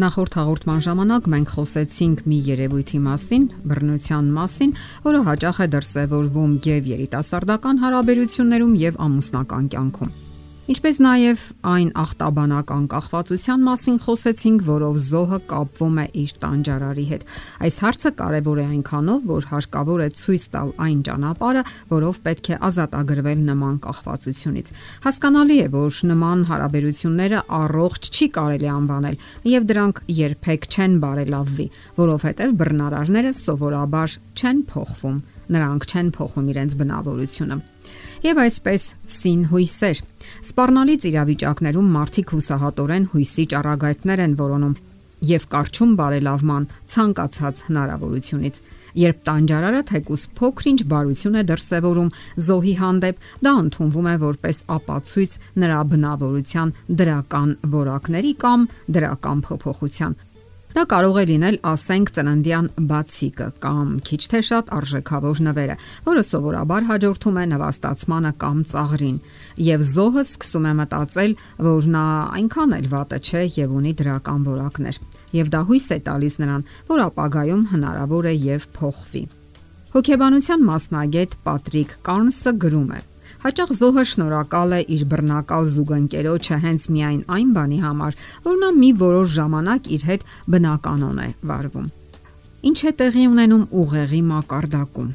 Նախորդ հաղորդման ժամանակ մենք խոսեցինք մի երևույթի մասին, բռնության մասին, որը հաճախ է դրսևորվում եւ երիտասարդական հարաբերություններում եւ ամուսնական կյանքում։ Ինչպես նաև այն ախտաբանական կախվածության մասին խոսեցինք, որով զոհը կապվում է իր տանջարարի հետ։ Այս հարցը կարևոր է այնքանով, որ հարկավոր է ցույց տալ այն ճանապարհը, որով պետք է ազատագրվել նման կախվածությունից։ Հասկանալի է, որ նման հարաբերությունները առողջ չի կարելի անվանել, եւ դրանք երբեք չեն բարելավվի, որովհետեւ բռնարարները սովորաբար չեն փոխվում, նրանք չեն փոխում իրենց բնավորությունը եւ այսպես սին հույսեր։ Սպառնալից իրավիճակներում մարդիկ հուսահատորեն հույսի ճառագայթներ են որոնում եւ կարճում բարելավման ցանկացած հնարավորությունից։ Երբ տանջարարը թեկուս փոքրինչ բարություն է դրսևորում զոհի հանդեպ, դա ընդունվում է որպես ապացույց նրա բնավորության դրական որակների կամ դրական փոփոխության, Դա կարող է լինել, ասենք, ծննդյան բացիկը կամ քիչ թե շատ արժեքավոր նվերը, որը սովորաբար հաջորդում է նվաստացմանը կամ ծաղրին, եւ զոհը սկսում է մտածել, որ նա այնքան էլ վատը չէ եւ ունի դրական որակներ։ Եվ դա հույս է տալիս նրան, որ ապագայում հնարավոր է եւ փոխվի։ Հոգեբանության մասնագետ Պատրիկ Կարնսը գրում է. Հաճախ զոհը շնորհակալ է իր բռնակալ զուգընկերոջը հենց միայն այն բանի համար, որ նա մի որոշ ժամանակ իր հետ բնականon է վարվում։ Ինչ է տեղի ունենում ուղեղի մակարդակում։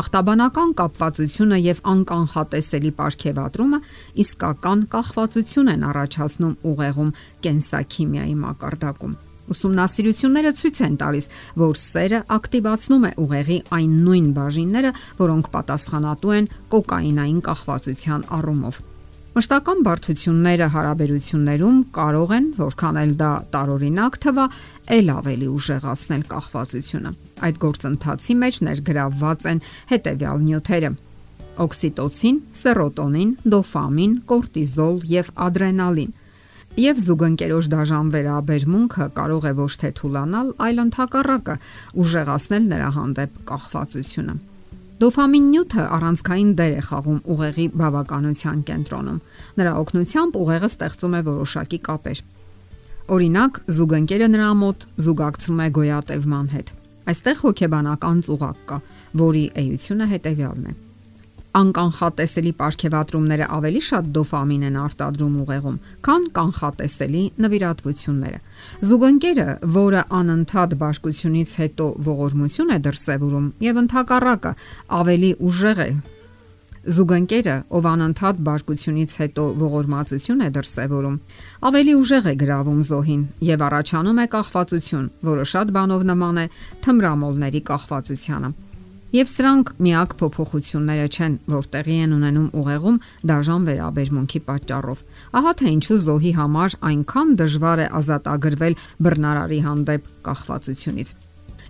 Ախտաբանական կապվածությունը եւ անկանխատեսելի ապարքեվատրումը իսկական կախվածություն են առաջացնում ուղեղում կենսաքիմիայի մակարդակում։ Ուսումնասիրությունները ցույց են տալիս, որ սերը ակտիվացնում է ուղեղի այն նույն բաժինները, որոնք պատասխանատու են կոկաինային կախվածության առումով։ Մշտական բարդությունները հարաբերություններում կարող են, որքան էլ դա տարօրինակ թվա, ել ավելի ուժեղացնել կախվածությունը։ Այդ գործընթացի մեջ ներգրավված են հետևյալ նյութերը՝ օքսիտոցին, սերոտոնին, դոֆամին, կորտիզոլ եւ ադրենալին Եվ զուգընկերոջ դաժան վերաբերմունքը կարող է ոչ թե թուլանալ, այլ ընդհակառակը ուժեղացնել նրա հանդեպ կախվածությունը։ Դոֆամին նյութը առանցքային դեր է խաղում ուղեղի բավականության կենտրոնում։ Նրա օգնությամբ ուղեղը ստեղծում է որոշակի կապեր։ Օրինակ, զուգընկերը նրա մոտ զուգակցվում է գոյատևման հետ։ Այստեղ հոգեբանական ծուղակ կա, որի էությունը հետևյալն է անկանխատեսելի ապարքեվատրումները ավելի շատ դոֆամին են արտադրում ուղեղում, քան կանխատեսելի նվիրատվությունները։ Զուգընկերը, որը անընդհատ բաշխությունից հետո ողորմություն է դրսևորում եւ ընդհակառակը ավելի ուժեղ է Զուգընկերը, ով անընդհատ բարկությունից հետո ողորմածություն է դրսևորում, ավելի ուժեղ է գրավում զոհին եւ առաջանում է կախվածություն, որը շատ բանով նման է թմրամոլների կախվածությանը։ Եվ սրանք միակ փոփոխությունները չեն, որ տեղի են ունենում ուղեղում դաժան վերաբերմունքի պատճառով։ Ահա թե ինչու զոհի համար այնքան դժվար է ազատագրվել բռնարարի հանդեպ կախվածությունից։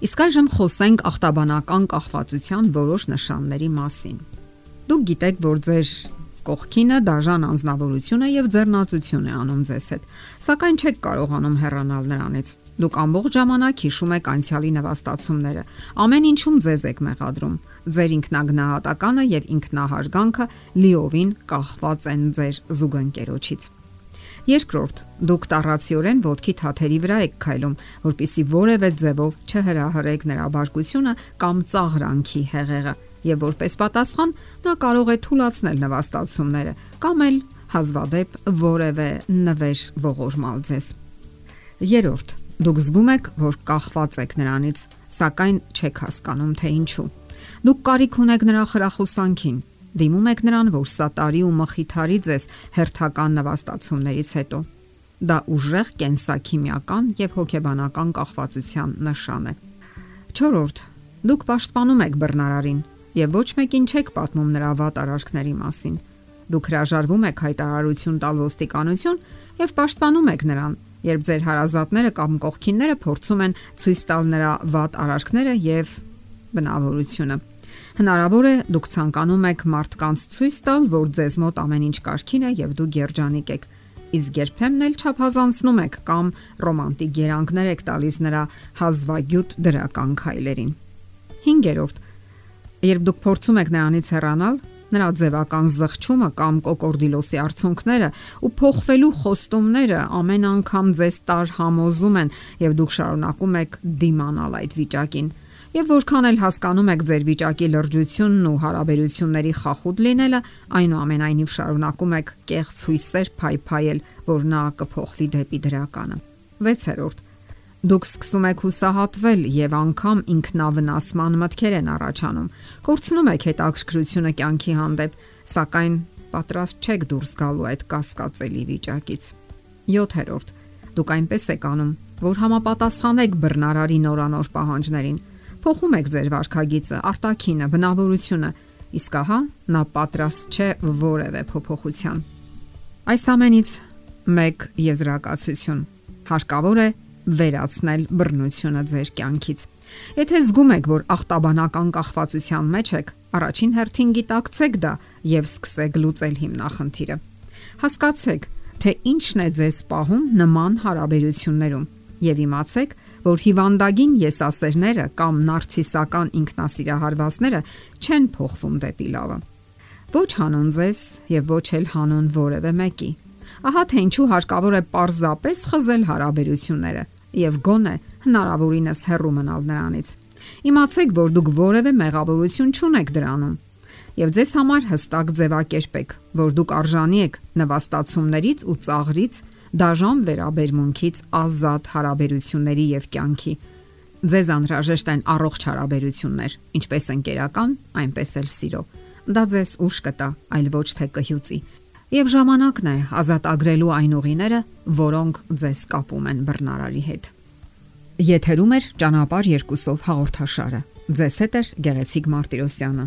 Իսկ այժմ խոսենք ախտաբանական կախվածության որոշ նշանների մասին։ Դուք գիտեք, որ ձեր կողքինը դաժան անznավորություն է եւ ձեռնացություն է անում ձեզ հետ, սակայն չեք կարողանում հեռանալ նրանից։ Դուք ամբողջ ժամանակ հիշում եք անցյալի նվաստացումները։ Ամեն ինչում ձեզ եք մեղադրում։ Ձեր ինքնագնահատականը եւ ինքնահարգանքը լիովին կախված են ձեր զուգընկերոջից։ Երկրորդ, դուք տառացիորեն ոդքի թաթերի վրա եք քայլում, որpիսի որևէ ձևով չհրահրեք նրա բարկությունը կամ ծաղրանքի հեղեղը, եւ որպես պատասխան նա կարող է թուլացնել նվաստացումները կամ էլ հազվադեպ որևէ նվեր ողորմալ ձեզ։ Երորդ, Դուք զգում եք, որ կախված եք նրանից, սակայն չեք հասկանում թե ինչու։ Դուք կարիք ունեք նրա խրախուսանքին, դիմում եք նրան, որ սատարի ու մխիթարի ձեզ հերթական նվաստացումներից հետո։ Դա ուժեղ կենսաքիմիական եւ հոգեբանական կախվածության նշան է։ 4. Դուք պաշտպանում եք բռնարարին եւ ոչ մեկին չեք պատմում նրա վատ արարքների մասին։ Դուք հրաժարվում եք հայտարարություն տալ ոստիկանություն եւ պաշտպանում եք նրան, երբ ձեր հարազատները կամ կողքինները փորձում են ցույց տալ նրա վատ արարքները եւ բնավորությունը։ Հնարավոր է դուք ցանկանում եք մարդկանց ցույց տալ, որ ձեզ մոտ ամեն ինչ կարքին է եւ դուք երջանիկ եք։ Իսկ երբեմն էլ չափազանցնում եք կամ ռոմանտիկ երանգներ եք տալիս նրա հազվագյուտ դրական քայլերին։ 5-րդ Երբ դուք փորձում եք նրանից հեռանալ, նրա ձևական զղջումը կամ կոկորդիլոսի արցունքները ու փոխվելու խոստումները ամեն անգամ ձեզ տար համոզում են եւ դուք շարունակում եք դիմանալ այդ վիճակին։ Եվ որքան էլ հասկանում եք ձեր վիճակի լրջությունն ու հարաբերությունների խախուտ լինելը, այնուամենայնիվ շարունակում եք կեղծ հույսեր փայփայել, որ նա կփոխվի դեպի դրականը։ 6-րդ Դուք սկսում եք հուսահատվել եւ անգամ ինքնավնասման մտքեր են առաջանում։ Կորցնում եք հետաքրքրությունը կյանքի հանդեպ, սակայն պատրաստ չեք դուրս գալու այդ կասկածելի վիճակից։ 7-րդ Դուք այնպես եք անում, որ համապատասխանեք բռնարարի նորանոր պահանջներին։ Փոխում եք ձեր վարքագիծը, արտակինը, բնավորությունը, իսկ ահա նա պատրաստ չէ որևէ փոփոխության։ Այս ամենից մեկ եզրակացություն։ Հարկավոր է վերացնել բռնությունը ձեր կյանքից։ Եթե զգում եք, որ ախտաբանական կախվածության մեջ եք, առաջին հերթին գիտակցեք դա եւ սկսեք լուծել հիմնախնդիրը։ Հասկացեք, թե ինչն է ձեզ պահում նման հարաբերություններում եւ իմացեք, որ հիվանդագին եսասերները կամ նարցիսական ինքնասիրահարվածները չեն փոխվում դեպի լավը։ Ոչ հանուն ձեզ եւ ոչ էլ հանուն որևէ մեկի։ Ահա թե ինչու հարկավոր է parzapes խզել հարաբերությունները եւ գոնե հնարավորինս հեռու մնալ նրանից։ Իմացեք, որ դուք որևէ մեղավորություն չունեք դրանում եւ ձեզ համար հստակ ձևակերպեք, որ դուք արժանի եք նվաստացումներից ու ծաղրից, դաժան վերաբերմունքից ազատ հարաբերությունների եւ կյանքի։ Ձեզ անհրաժեշտ են առողջ հարաբերություններ, ինչպես ընկերական, այնպես էլ սիրո։ Դա ձեզ ուշ կտա, այլ ոչ թե կհյուծի։ Եվ ժամանակն է ազատ ագրելու այն ուղիները, որոնք ձեզ կապում են բռնարարի հետ։ Եթերում է ճանապար երկուսով հաղորդաշարը։ Ձեզ հետ է Գեղեցիկ Մարտիրոսյանը։